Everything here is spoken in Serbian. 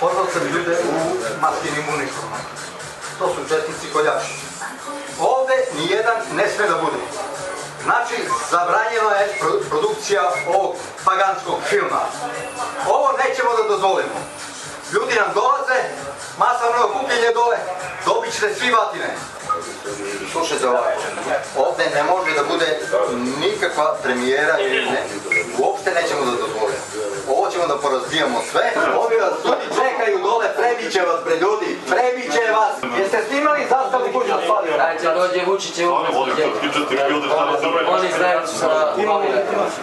Pozvao sam ljude u maskinim uniformama. To su četnici koljači. Ovde nijedan ne sme da bude. Znači, zabranjena je pro- produkcija ovog paganskog filma. Ovo nećemo da dozvolimo. Ljudi nam dolaze, masovno okupljenje dole, dobit ćete svi batine. Slušajte ovako, ovde ne može da bude nikakva premijera ili ne. Uopšte nećemo da dozvolimo. Ovo ćemo da porazbijamo sve. Ovi vas ljudi čekaju dole, prebiće vas pred ljudi, prebiće vas. Jeste snimali zastavu kuća spalio? Dajte dođe Vučić je Oni šta da znaju sa